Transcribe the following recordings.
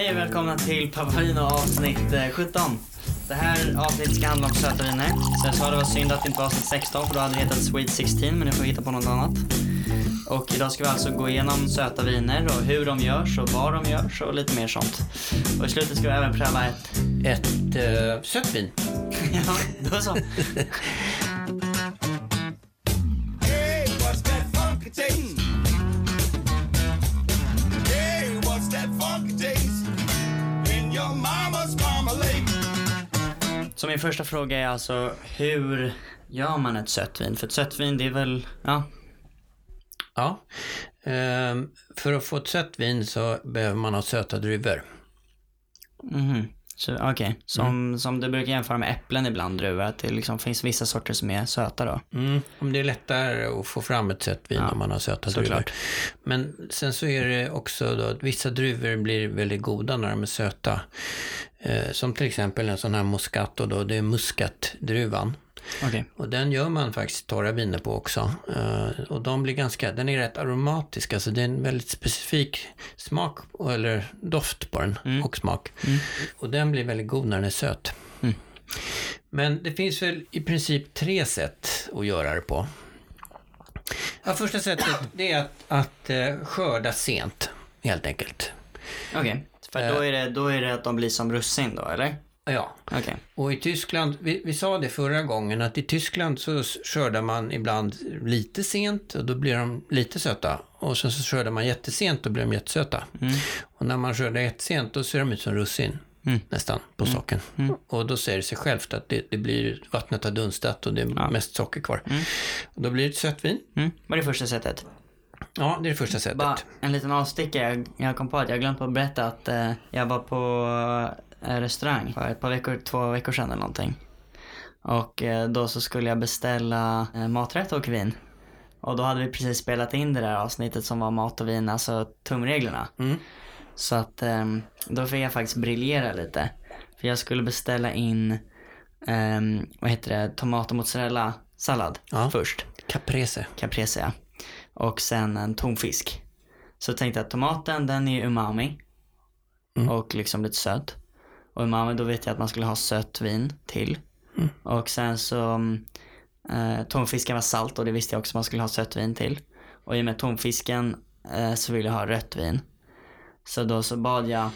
Hej och välkomna till Paparino avsnitt eh, 17. Det här avsnittet ska handla om söta viner. Så jag sa det var synd att det inte var avsnitt 16 för då hade det hetat Sweet 16 men nu får vi hitta på något annat. Och idag ska vi alltså gå igenom söta viner och hur de görs och var de görs och lite mer sånt. Och i slutet ska vi även pröva ett... Ett uh, sött vin. ja, då så. min första fråga är alltså hur gör man ett sött vin? För ett sött vin det är väl, ja, Ja. Ehm, för att få ett sött vin så behöver man ha söta druvor. Mhm. Okej, som, som du brukar jämföra med äpplen ibland, druvor, att det liksom finns vissa sorter som är söta då. Mm. Om det är lättare att få fram ett sött vin Ja, om man har söta såklart. druvor. Men sen så är det också då att vissa druvor blir väldigt goda när de är söta. Eh, som till exempel en sån här Moscato då, det är muskatdruvan. Okej. Och den gör man faktiskt torra viner på också. Eh, och de blir ganska, den är rätt aromatisk, alltså det är en väldigt specifik smak, eller doft på den och smak. Och den blir väldigt god när den är söt. Mm. Men det finns väl i princip tre sätt att göra det på. Ja, första sättet det är att, att eh, skörda sent, helt enkelt. Okej. För då är, det, då är det att de blir som russin då, eller? Ja, Okej. Och i Tyskland, vi, vi sa det förra gången, att i Tyskland så skördar man ibland lite sent och då blir de lite söta. Och sen så skördar man jättesent och blir de jättesöta. Och när man skördar jättesent då ser de ut som russin. Nästan på socken. Och då säger det sig självt att det, det blir, vattnet har dunstat och det är mest socker kvar. Och då blir det ett sött vin. Mm. Vad är det första sättet? Ja, det är det första sättet. Bara en liten avstickare. Jag, kom på att jag glömt att berätta att eh, jag var på restaurang för ett par veckor, två veckor sedan eller någonting. Och eh, då så skulle jag beställa eh, maträtt och vin. Och då hade vi precis spelat in det där avsnittet som var mat och vin, alltså tumreglerna. Mm. Så att ehm, då fick jag faktiskt briljera lite. För jag skulle beställa in, ehm, vad heter det, tomat och mozzarella sallad Ja. först. Caprese. Caprese ja. Och sen en tonfisk. Så tänkte jag att tomaten den är umami. Och liksom lite söt. Och då vet jag att man skulle ha sött vin till. Och sen så mm, eh, tonfisken var salt och det visste jag också att man skulle ha sött vin till. Och i och med tonfisken eh, så ville jag ha rött vin. Så då så bad jag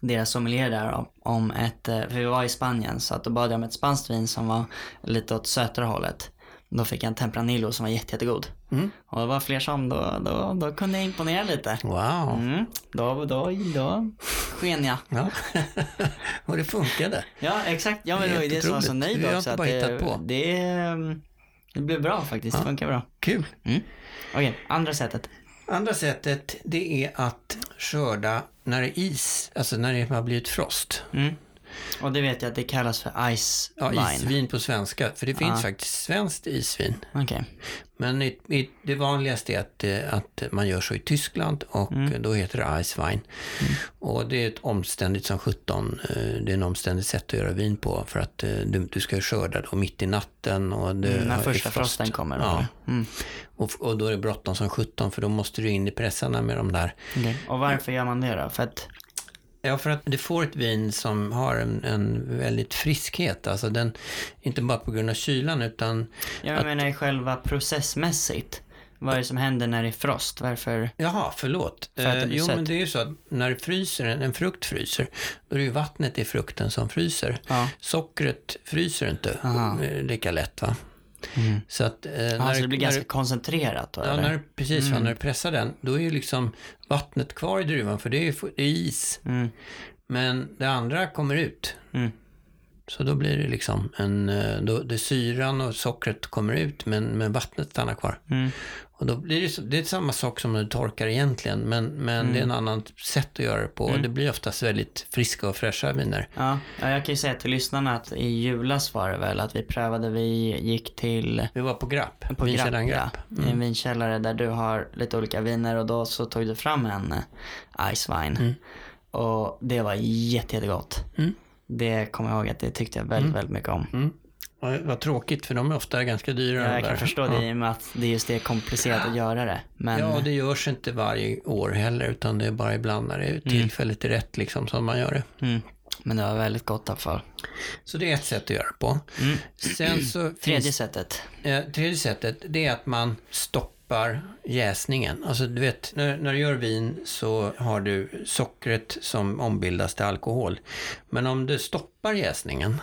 deras sommelier där om- om ett, eh, för vi var i Spanien, så att då bad jag om ett spanskt vin som var lite åt sötare hållet. Då fick jag en Tempranillo som var jätte, jättegod. Och det var fler som, då, då, då kunde jag imponera lite. Wow. Mm, då, då, då sken jag. Ja. och det funkade. Ja, exakt. Ja, men det var ju det som var så nöjd också. inte Att bara det, hittat på. Det, mm, det blev bra faktiskt. Det funkar bra. Kul. Mm. Okej, andra sättet. Andra sättet, det är att skörda när det är is, alltså när det har blivit frost. Mm. Och det vet jag att det kallas för ice Ja, wine. isvin på svenska, för det finns Ja. faktiskt svenskt isvin. Okej. Men i, i, det vanligaste är att, eh, att man gör så i Tyskland och Mm. då heter det Eiswein. Och det är ett omständigt som 17, det är en omständigt sätt att göra vin på för att eh, du, du ska skörda då mitt i natten och det Mm, när är första frost. frosten kommer. Ja, Ja. Mm. och, och då är det bråttom som 17 för då måste du in i pressarna med de där Okej. Och varför gör man det då? För att, Ja, för att du får ett vin som har en, en väldigt friskhet. Alltså den, inte bara på grund av kylan utan, jag menar själva processmässigt. Vad är det som händer när det är frost? Varför? jaha, förlåt. För att Eh, jo, men det är ju så att när det fryser, en, en frukt fryser, då är det ju vattnet i frukten som fryser. Ja. Sockret fryser inte Aha. eh, lika lätt va. Så att... Eh, när så det blir ganska när, koncentrerat då, Ja, eller? när, precis. va, När du pressar den, då är ju liksom vattnet kvar i druvan, för det är, ju det är is. Mm. Men det andra kommer ut. Mm. Så då blir det liksom en, eh, då, det syran och sockret kommer ut men, men vattnet stannar kvar. Mm. Och då blir det, det är samma sak som när du torkar egentligen men, men Mm. det är en annan sätt att göra det på. Och det blir oftast väldigt friska och fräscha viner. Ja, ja, jag kan ju säga till lyssnarna att i julas var det väl att vi prövade, vi gick till Vi var på Grapp, på vinkällaren Grapp, Grapp. ja, i en vinkällare där du har lite olika viner och då så tog du fram en eh, Ice Wine. Och det var jätte, jättegott. Mm. Det kommer jag ihåg att det tyckte jag väldigt, väldigt mycket om. Mm. Vad, tråkigt, för de är ofta ganska dyra. Ja, jag kan där. förstå Ja. det i och med att det just är komplicerat att göra det. Men Ja, det görs inte varje år heller, utan det är bara ibland när det är tillfället är rätt liksom som man gör det. Mm. Men det var väldigt gott i alla fall. Så det är ett sätt att göra på. Sen så Mm. Tredje finns, sättet. eh, tredje sättet, det är att man stoppar jäsningen. Alltså du vet, när, när du gör vin så har du sockret som ombildas till alkohol. Men om du stoppar jäsningen,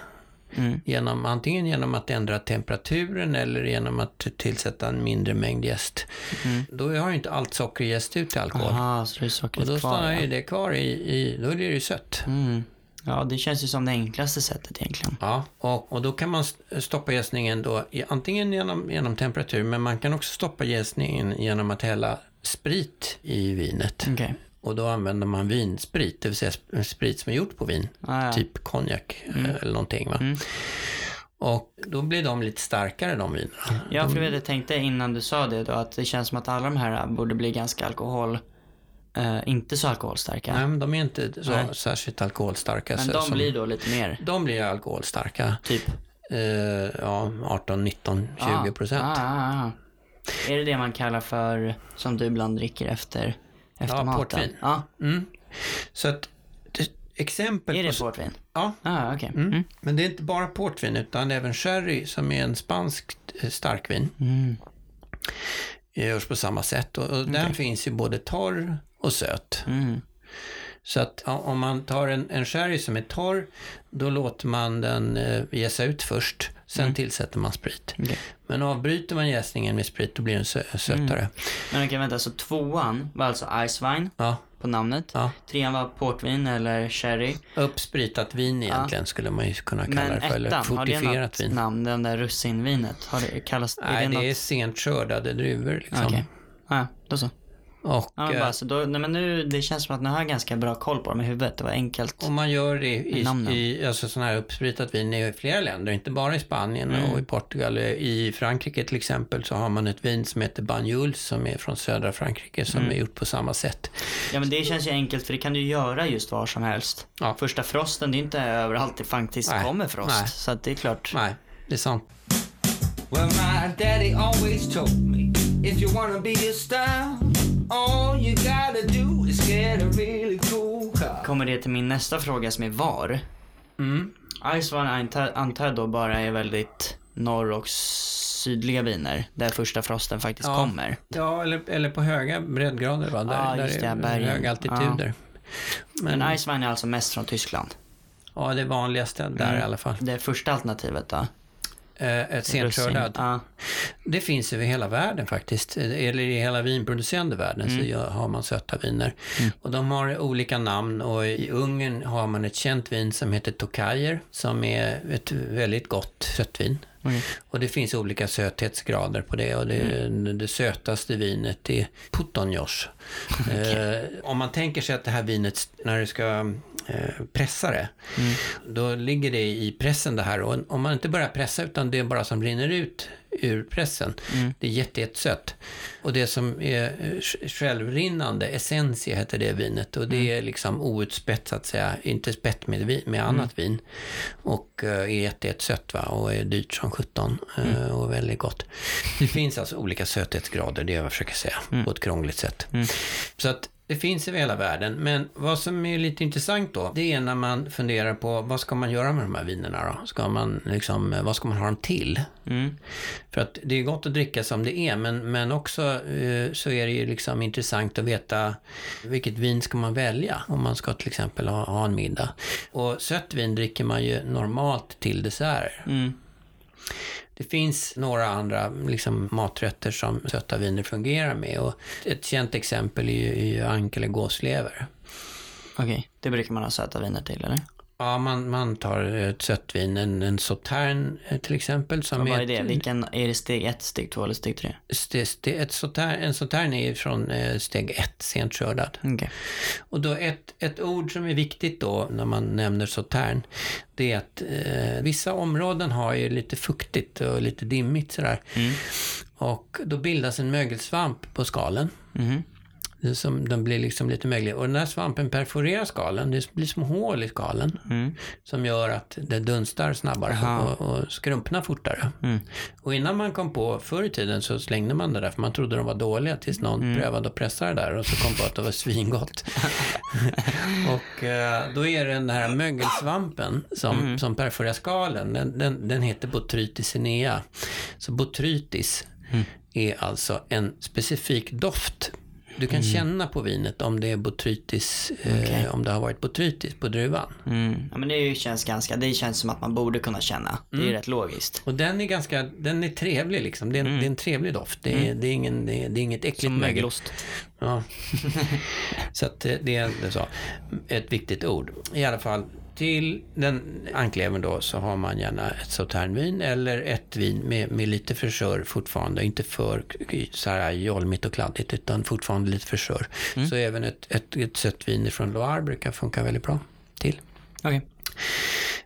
Mm. genom, antingen genom att ändra temperaturen eller genom att tillsätta en mindre mängd jäst, då har ju inte allt socker jäst ut till alkohol. Jaha, så det är Och sockret då kvar. stannar ju Ja. det kvar i, i, då är det ju sött. Mm. Ja, det känns ju som det enklaste sättet egentligen. Ja, och, och då kan man st- stoppa jäsningen då, i, antingen genom, genom temperatur, men man kan också stoppa jäsningen genom att hälla sprit i vinet. Okej. Och då använder man vinsprit, det vill säga sp- sprit som är gjort på vin. Ah, ja. Typ konjak eh, eller någonting. Va? Mm. Och då blir de lite starkare de vinerna. Ja, för jag tänkte innan du sa det då att det känns som att alla de här borde bli ganska alkohol... Eh, inte så alkoholstarka. Nej, men de är inte så Nej. särskilt alkoholstarka. Men så, de som, blir då lite mer, de blir alkoholstarka. typ? Eh, ja, 18, 19, 20 procent. Ah, ah, ah. Är det det man kallar för, som du ibland dricker efter, efter Ja, maten? portvin. Ja, Mm. Så att det, exempel är på... det portvin? Ja, Ah, okej. Mm. Mm. Men det är inte bara portvin utan även sherry som är en spansk eh, starkvin. Mm. Görs på samma sätt och, och den finns ju både torr och söt. Mm. Så att ja, om man tar en, en sherry som är torr, då låter man den eh, jäsa ut först. Sen tillsätter man sprit. Okej. Men avbryter man jäsningen med sprit, då blir den sö- sötare. Men okej, vänta, så tvåan var alltså Icewine Ja, på namnet. ja. Trean var portvin eller sherry. Uppspritat vin egentligen skulle man ju kunna kalla Men det för. Eller ettan, har det fortifierat något vin. namn? Den där russinvinet? Har det, kallas, Nej, är det det är något? sent skördade druvor liksom. Okej. Ja, då så. Och Ja, men eh, bara, så då, nej, men nu, det känns som att nu har jag ganska bra koll på dem i huvudet. Det var enkelt. om man gör det i, i alltså sån här uppspritat vin i flera länder, inte bara i Spanien Mm. och i Portugal. I Frankrike till exempel så har man ett vin som heter Banjuls som är från södra Frankrike som Mm. är gjort på samma sätt. Ja men det känns ju enkelt för det kan du göra just var som helst. Ja. Första frosten, det är inte överallt det faktiskt Nej. kommer frost. Nej. Så att det är klart. Nej, det är sant. Well, my daddy always told me if you wanna be a star, all you gotta do is get a really cool car. Kommer det till min nästa fråga som är var. Mm. Iceman antar, antar jag då bara är väldigt norr och sydliga viner. Där första frosten faktiskt Ja. kommer. Ja, eller, eller på höga breddgrader va? Där, Ja, där just är det, bergen. höga altituder. Men, Men, Iceman är alltså mest från Tyskland. ja, det vanligaste där Mm. i alla fall. Det första alternativet då? Eh, ett senskördad. Ja. Det finns över hela världen faktiskt. Eller i hela vinproducerande världen så gör- har man söta viner. Och de har olika namn och i Ungern har man ett känt vin som heter Tokajer som är ett väldigt gott sötvin. Okej. Och det finns olika söthetsgrader på det och det, det sötaste vinet är Putonjosh. eh, om man tänker sig att det här vinet, när du ska eh, pressa det, då ligger det i pressen det här. Och om man inte börjar pressa utan det är bara som rinner ut ur pressen, det är jätte, jättesött. Och det som är eh, självrinnande, essentia heter det vinet. Och det är liksom outspätt så att säga, inte spätt med, med annat vin. Och eh, är jätte, jättesött va? och är dyrt som 17 eh, och väldigt gott. Det finns alltså olika söthetsgrader, det är vad jag försöker säga, på ett krångligt sätt. Så att det finns över hela världen, men vad som är lite intressant då, det är när man funderar på vad ska man göra med de här vinerna då? Ska man liksom, vad ska man ha dem till? Mm. För att det är gott att dricka som det är, men, men också eh, så är det ju liksom intressant att veta vilket vin ska man välja om man ska till exempel ha, ha en middag. Och sött vin dricker man ju normalt till desserter. Mm. Det finns några andra liksom, maträtter som söta viner fungerar med. Och ett känt exempel är ju, är ju ankel eller gåslever. Okej, det brukar man ha söta viner till eller? Ja, man, man tar ett sött vin, en, en sautern eh, till exempel. Som Vad är ett- det? Vilken, är det steg ett, steg två eller steg tre? Ste, ste, ett sautern, en sautern är från eh, steg ett, sent skördad. Okej. Och då ett, ett ord som är viktigt då när man nämner sautern, det är att eh, vissa områden har ju lite fuktigt och lite dimmigt sådär. Mm. Och då bildas en mögelsvamp på skalen. Mhm. Som, den blir liksom lite möglig. Och den här svampen perforerar skalen. Det blir små hål i skalen. Mm. Som gör att det dunstar snabbare Aha. och, och skrumpnar fortare. Mm. Och innan man kom på, förr i tiden så slängde man det där för man trodde de var dåliga tills någon Mm. prövade att pressa det där och så kom på att det var svingott. och eh, då är det den här mögelsvampen som, Mm. som perforerar skalen, den, den, den heter Botrytis cinea. Så botrytis Mm. är alltså en specifik doft. Du kan känna på vinet om det är botrytis, Mm. Okej. eh, om det har varit botrytis på druvan. Mm. Ja, men det känns ganska, det känns som att man borde kunna känna. Det är Mm. ju rätt logiskt. Och den är ganska, den är trevlig liksom. Det är en, det är en trevlig doft. Det är, det är, ingen, det är, det är inget äckligt Som mögel. mögelost. Ja. så att det, det är så. ett viktigt ord. I alla fall, till den ankleven då så har man gärna ett sauternvin eller ett vin med, med lite fräschör fortfarande. Inte för så här jolmigt och kladdigt utan fortfarande lite fräschör. Så även ett, ett, ett sött vin från Loire brukar funka väldigt bra till. Okej.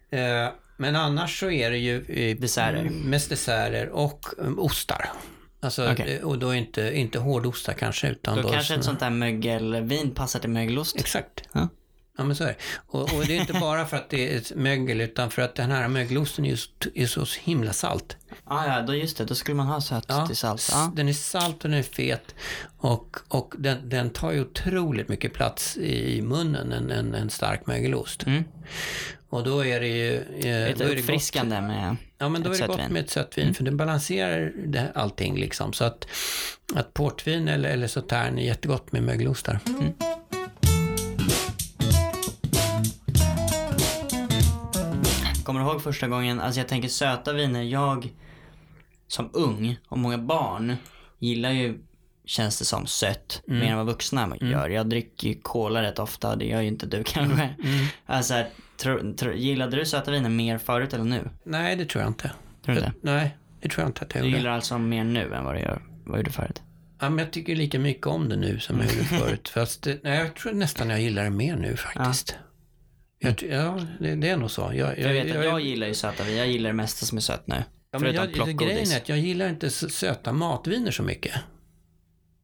Eh, men annars så är det ju eh, Desserter. mest desserter och um, ostar. Alltså, eh, och då inte, inte hårdostar kanske, utan Då kanske ett såna- sånt där mögelvin passar till mögelost. Exakt. Ja. Ja, men så är det. Och, och det är inte bara för att det är mögel, utan för att den här mögelosten är, just, är så himla salt. Ah, ja, då just det. Då skulle man ha sött Ja, till salt. Ja. Den är salt och den är fet. Och, och den, den tar ju otroligt mycket plats i munnen, en, en, en stark mögelost. Mm. Och då är det ju... Eh, Lite det gott- uppfriskande med Ja, men då är det gott. Mm. med ett sött vin, för det balanserar det, allting liksom. Så att, att portvin eller, eller sautern är jättegott med mögelostar. Mm. Kommer du ihåg första gången, alltså jag tänker söta viner, jag som ung och många barn gillar ju, känns det som, sött Mm. mer än vad vuxna gör. Jag dricker ju cola rätt ofta, det gör ju inte du kanske. Mm. Alltså, tro, tro, gillade du söta viner mer förut eller nu? Nej, det tror jag inte. Tror du inte? Nej, det tror jag inte att jag Du gillar alltså mer nu än vad du gör, vad gjorde förut? Ja, men jag tycker lika mycket om det nu som jag gjorde förut. Fast det, nej, jag tror nästan jag gillar det mer nu faktiskt. Jag, ja, det, det är nog så. Jag, jag vet att jag gillar ju söta viner, jag gillar det mesta som är sött nu. ja, men jag, grejen plockgodis. är att jag gillar inte söta matviner så mycket.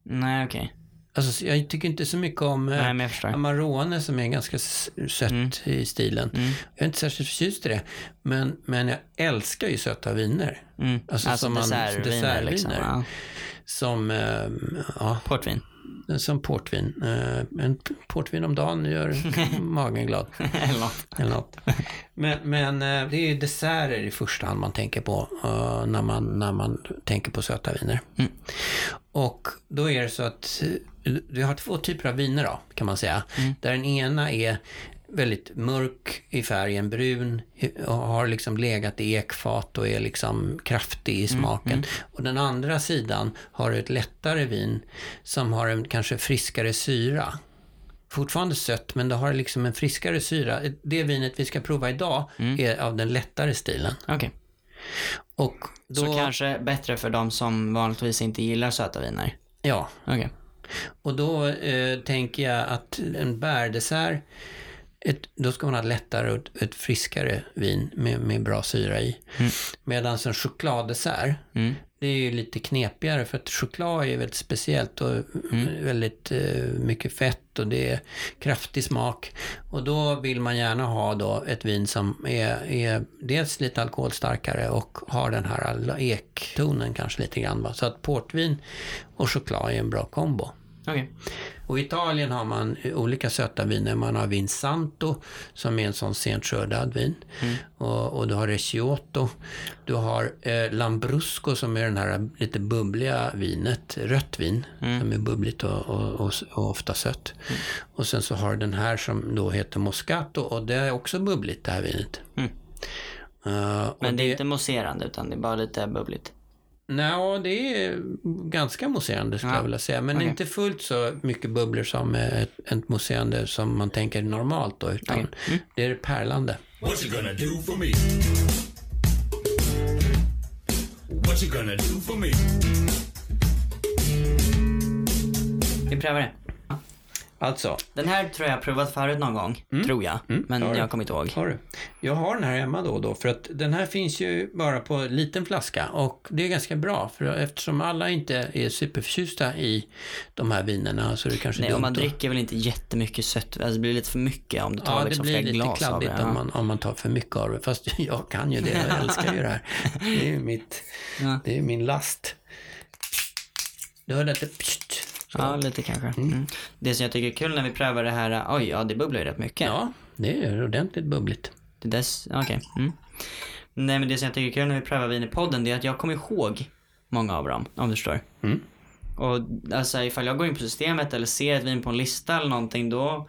Nej okej. Alltså, jag tycker inte så mycket om eh, Nej jag förstår. Amarone som är ganska sött Mm. i stilen. Mm. Jag är inte särskilt förtjust i det. Men, men jag älskar ju söta viner. Mm. Alltså, Alltså, som man- dessertviner dessertviner. liksom. Ja. Som, eh, ja, Portvin. Som portvin. Eh, en portvin om dagen gör magen glad. Eller något. Eller något. Men, men eh, det är ju desserter i första hand man tänker på eh, när, man, när man tänker på söta viner. Mm. Och då är det så att eh, vi har två typer av viner då, kan man säga. Där den ena är väldigt mörk i färgen, brun och har liksom legat i ekfat och är liksom kraftig i smaken. Och den andra sidan har ett lättare vin som har en kanske friskare syra. Fortfarande sött, men det har liksom en friskare syra. Det vinet vi ska prova idag är av den lättare stilen. Okej. Och då, Så kanske bättre för de som vanligtvis inte gillar söta viner. Ja, Okej. och då eh, tänker jag att en bärdessert, ett, då ska man ha lättare och ett, ett friskare vin med, med bra syra i. Mm. Medan en chokladdessert, Mm. det är ju lite knepigare för att choklad är väldigt speciellt och Mm. väldigt eh, mycket fett och det är kraftig smak. Och då vill man gärna ha då ett vin som är, är dels lite alkoholstarkare och har den här ektonen kanske lite grann. Va? Så att portvin och choklad är en bra kombo. Okej. Och i Italien har man olika söta viner. Man har vin Santo som är en sån sent skördad vin. Och, och du har Recioto. Du har eh, Lambrusco som är den här lite bubbliga vinet. Rött vin som är bubbligt och, och, och, ofta sött. Och sen så har du den här som då heter Moscato och det är också bubbligt det här vinet. Mm. Eh, och Men det är inte mousserande utan det är bara lite bubbligt. Nej, det är ganska mousserande skulle Ja. jag vilja säga. Men Okej. inte fullt så mycket bubblor som ett, ett mousserande som man tänker normalt då. Utan Okej. Mm. det är pärlande. What you gonna do for me? What you gonna do for me? Vi prövar det. Alltså, Den här tror jag provat förut någon gång, tror jag. Men har jag kommer inte ihåg. har du? Jag har den här hemma då och då för att den här finns ju bara på en liten flaska och det är ganska bra för eftersom alla inte är superförtjusta i de här vinerna så är det kanske Nej, dumt man dricker väl inte jättemycket sött. Alltså det blir lite för mycket om du tar Ja, det liksom blir flera lite glas av kladdigt det. om man, om man tar för mycket av det. Fast jag kan ju det, jag älskar ju det här. Det är ju mitt, Ja. det är min last. Du hörde att det pst. Ja, lite kanske. Mm. Det som jag tycker är kul när vi prövar det här, oj, ja det bubblar ju rätt mycket. Ja, det är ordentligt bubbligt. Det dess, okej. Mm. Nej men det som jag tycker är kul när vi prövar vin i podden, det är att jag kommer ihåg många av dem, om du förstår. Mm. Och alltså ifall jag går in på systemet eller ser ett vin på en lista eller någonting, då,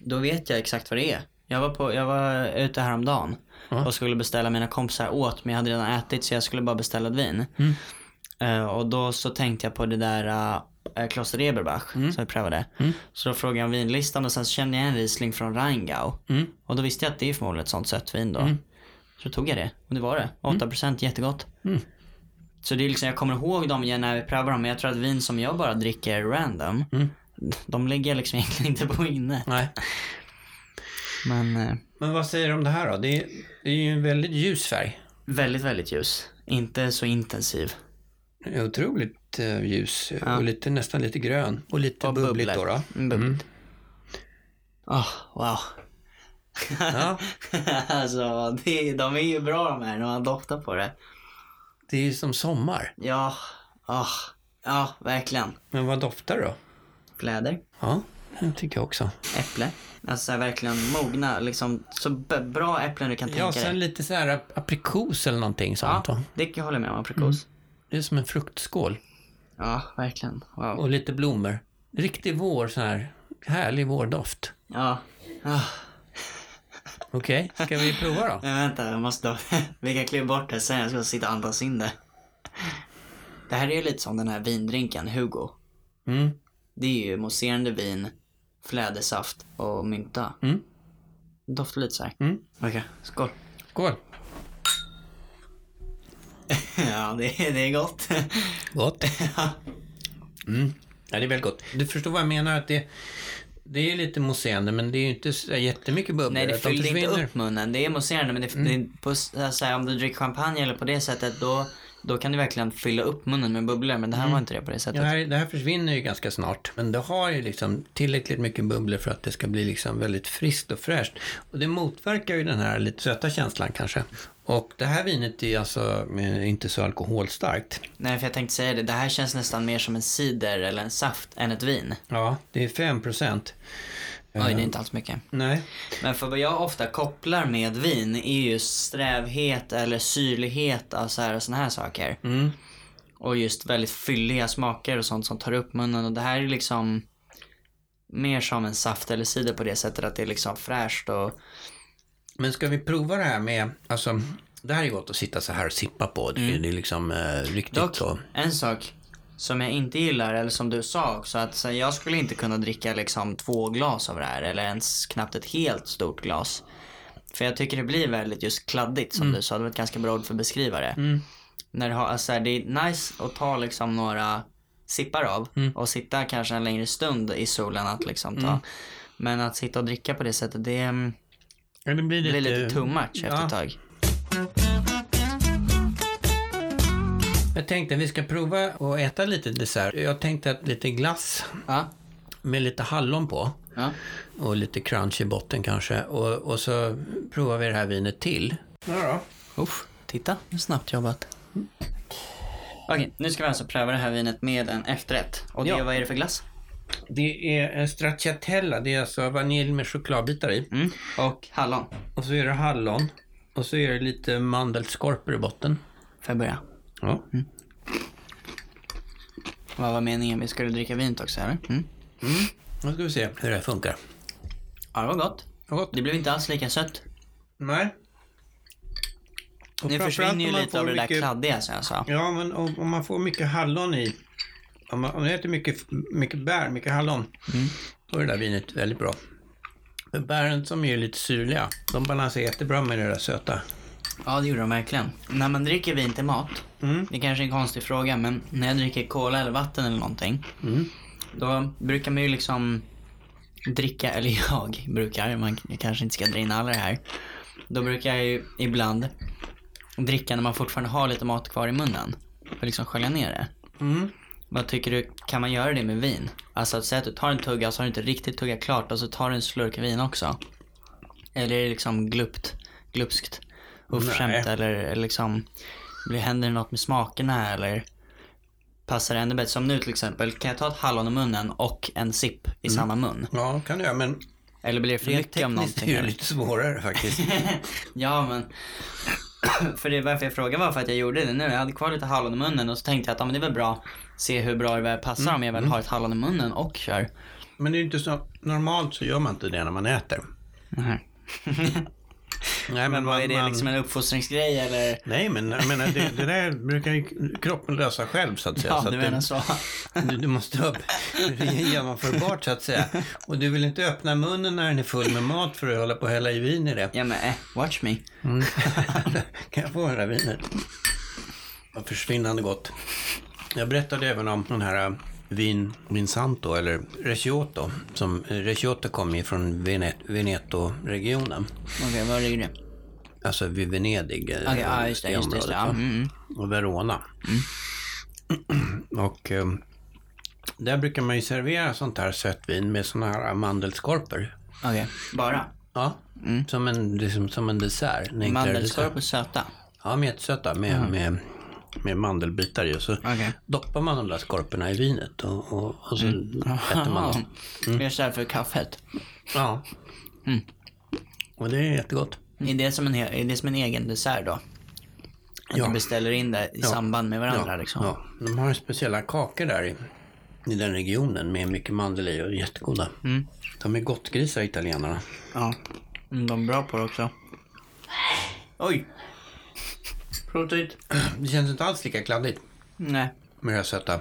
då vet jag exakt vad det är. Jag var, på, jag var ute häromdagen Ja. och skulle beställa mina kompisar åt, men jag hade redan ätit så jag skulle bara beställa ett vin. Mm. Eh, och då så tänkte jag på det där uh, Kloster Eberbach Mm. som vi prövade. Så då frågade jag om vinlistan och sen så kände jag en Riesling från Rheingau. Mm. Och då visste jag att det är förmodligen ett sånt sött vin då. Så tog jag det och det var det. 8% jättegott. Mm. Så det är liksom, jag kommer ihåg dem igen när vi prövar dem men jag tror att vin som jag bara dricker random, Mm. de ligger jag liksom egentligen inte på inne. Nej. Men eh, Men vad säger du om det här då? Det är, det är ju en väldigt ljus färg. väldigt, väldigt ljus. Inte så intensiv. Det är Otroligt eh, ljus och lite, nästan lite grön. Och lite Och bubbligt då. då. Mm, bubbligt. Åh, wow. Ja, alltså, det, de är ju bra de här när man doftar på det. det är ju som sommar. Ja, ah, ja, verkligen. Men vad doftar då? Fläder, Ja, det tycker jag också. äpple. Alltså verkligen mogna, liksom så bra äpplen du kan Ja, tänka sen dig. lite så här ap- aprikos eller någonting sånt. Ja, det kan jag hålla med om, aprikos. Det är som en fruktskål. Ja, verkligen. Wow. Och lite blommor. Riktig vår, så här härlig vårdoft. Ja. Ah. Okej, ska vi prova då? Men vänta, jag måste. Vi kan kliva bort det sen, jag ska sitta och andas in det. Det här är lite som den här vindrinken, Hugo. Mm. Det är ju mousserande vin, flädersaft och mynta. Mm. Doftar lite så här. Mm. Okej, skål. Skål! ja, det, är- det är gott. Gott. Mm. Ja, det är väldigt gott. Du förstår vad jag menar? att det, det är lite mousserande, men det är ju inte så jättemycket bubblor. Nej, det de fyllde inte. Mm. upp munnen. Det är mousserande, men det, det, på, så här, om du dricker champagne eller på det sättet, då, då kan du verkligen fylla upp munnen med bubblor. Men det här var inte det på det sättet. Det här, det här försvinner ju ganska snart. Men det har ju liksom tillräckligt mycket bubblor för att det ska bli liksom väldigt friskt och fräscht. Och det motverkar ju den här lite söta känslan kanske. Och det här vinet är alltså eh, inte så alkoholstarkt. Nej, för jag tänkte säga det. Det här känns nästan mer som en cider eller en saft än ett vin. Ja, det är 5 procent. Oj, det är inte alls mycket. Nej. Men för vad jag ofta kopplar med vin är ju strävhet eller syrlighet av så här, såna här saker. Mm. Och just väldigt fylliga smaker och sånt som tar upp munnen. Och det här är liksom mer som en saft eller cider på det sättet att det är liksom fräscht och Men ska vi prova det här med, alltså, det här är gott att sitta så här och sippa på. Det, är- det är liksom eh, riktigt Dock, så. en sak som jag inte gillar, eller som du sa också, att så, jag skulle inte kunna dricka liksom två glas av det här, eller ens knappt ett helt stort glas. För jag tycker det blir väldigt just kladdigt som du sa, det var ett ganska bra ord för att beskriva det. När du har, alltså, det är nice att ta liksom några sippar av och sitta kanske en längre stund i solen att liksom ta. Men att sitta och dricka på det sättet, det mm, Ja, det blir blir lite, lite too much efter ja. ett tag. Jag tänkte att vi ska prova att äta lite dessert. Jag tänkte att lite glass Ja. med lite hallon på. ja. Och lite crunch i botten kanske. Och, och så provar vi det här vinet till. Ja då. Uff, titta, snabbt jobbat. Okej, nu ska vi alltså pröva det här vinet med en efterrätt. Och det, Ja. vad är det för glass? Det är stracciatella. Det är alltså vanilj med chokladbitar i. Mm. Och hallon. Och så är det hallon. Och så är det lite mandelskorpor i botten. Får jag börja? Ja. Vad var meningen? Vi skulle dricka vin också, eller? Mm. Nu ska vi se hur det här funkar. Ja, det var gott. Vad gott. Det blev inte alls lika sött. Nej. Och framförallt försvinner ju lite av det där mycket- kladdiga som jag sa. Ja, men om, om man får mycket hallon i. Om man, om man äter mycket, mycket bär, mycket hallon. Då är det där vinet väldigt bra. För bären som är lite syrliga, de balanserar jättebra med det där söta. Ja, det gjorde de verkligen. När man dricker vin till mat, Mm. det är kanske är en konstig fråga, men när jag dricker cola eller vatten eller någonting, Mm. Då brukar man ju liksom dricka, eller jag brukar, man kanske inte ska dra in alla det här. Då brukar jag ju ibland dricka när man fortfarande har lite mat kvar i munnen. För att liksom skölja ner det. Vad tycker du, kan man göra det med vin? Alltså att säga att du tar en tugga så har du inte riktigt tuggat klart och så tar du en slurk vin också. Eller är det liksom gluppt, glupskt, oförskämt eller, liksom, händer det något med smakerna eller? Passar det ännu bättre? Som nu till exempel, kan jag ta ett hallon i munnen och en sipp i samma mun? Ja, kan du göra, men Eller blir det för mycket om är någonting? det eller? lite svårare faktiskt. Ja men. för det varför jag frågade var för att jag gjorde det nu. Jag hade kvar lite hallon i munnen och så tänkte jag att ja, men det är väl bra. Se hur bra det passar om jag väl har ett hallon i munnen och kör. Men det är inte så, normalt så gör man inte det när man äter. Nej. Nej, Men vad är det man- liksom en uppfostringsgrej eller? Nej, men jag menar, det, det där brukar ju kroppen lösa själv så att säga. Ja, så du menar det, så. du, du måste upp, det är genomförbart så att säga. Och du vill inte öppna munnen när den är full med mat för att hålla på och hälla i vin i det. Ja men eh, watch me. kan jag få det där vinet? Vad försvinnande gott. Jag berättade även om den här äh, vin, Vinsanto, eller Recioto. Som, eh, Recioto kom ifrån Venet, Veneto-regionen. Okej, var ligger det? Alltså vid Venedig. eh, Okej, ja just det, just det. Just det. Ja, mm, mm. och Verona. och eh, där brukar man ju servera sånt här sött vin med såna här mandelskorpor. Okej, bara? Ja, som, en, liksom, som en dessert. en enklare Mandelskorp dessert. och söta? Ja, de är jättesöta med, med, mandelbitar. Och så Okej. doppar man de där skorporna i vinet och, och, och så äter man dem. Mm. Just därför kaffet. Ja. Och det är jättegott. Är det som en, är det som en egen dessert då? Att Ja. du beställer in det i samband med varandra ja, liksom? ja. De har speciella kakor där i, i den regionen med mycket mandel i och jättegoda. Mm. De är gottgrisar italienarna. Ja. Mm, de är bra på det också. Oj! Prototyp. Det känns inte alls lika kladdigt Nej. med det söta.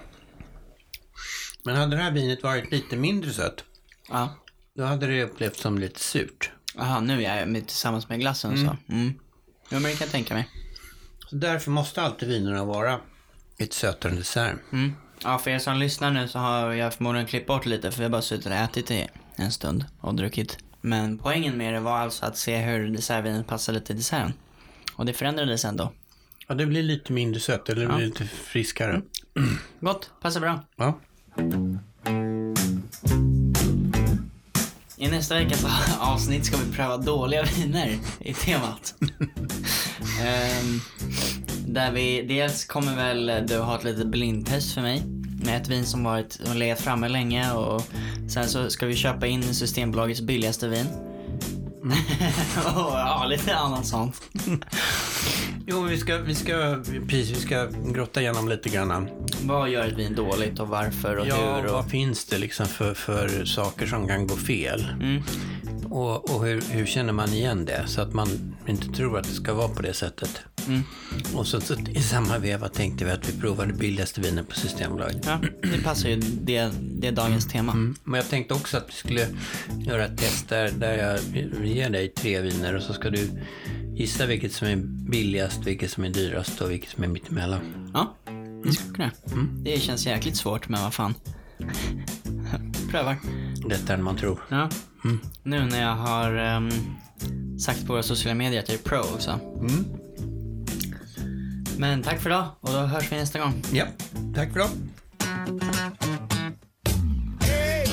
Men hade det här vinet varit lite mindre sött, Ja. då hade det upplevts som lite surt. Jaha, nu är jag med, tillsammans med glassen så. Mm. Ja, men det kan jag tänka mig. Så därför måste alltid vinerna vara lite sötare dessert. Mm. Ja, för er som lyssnar nu så har jag förmodligen klippt bort lite för vi har bara suttit och ätit i en stund och druckit. Men poängen med det var alltså att se hur dessertvinet passade till desserten. Och det förändrades ändå. Ja, det blir lite mindre sött, eller det blir lite friskare. Gott, passar bra. Ja. I nästa veckas avsnitt ska vi pröva dåliga viner i temat. Ehm, där vi dels kommer väl du ha ett litet blindtest för mig med ett vin som varit och legat framme länge och sen så ska vi köpa in Systembolagets billigaste vin. och ja, lite annat sånt. Jo, vi ska, vi ska, precis, vi ska grotta igenom lite grann. Vad gör ett vin dåligt och varför och Ja, hur? Och... vad finns det liksom för, för saker som kan gå fel? Mm. Och, och hur, hur känner man igen det? Så att man inte tror att det ska vara på det sättet. Mm. Och så, så i samma veva tänkte vi att vi provade billigaste vinen på Systembolaget. Ja, det passar ju. Det, det är dagens tema. Mm. Men jag tänkte också att vi skulle göra ett test där, där jag ger dig tre viner och så ska du Gissa vilket som är billigast, vilket som är dyrast och vilket som är mittemellan. Ja, vi skulle kunna. Mm. Det känns jäkligt svårt, men vad fan. Prövar. Lättare än man tror. Ja. Mm. Nu när jag har um, sagt på våra sociala medier att jag är pro också. Mm. Men tack för idag och då hörs vi nästa gång. Ja, tack för idag. Hey,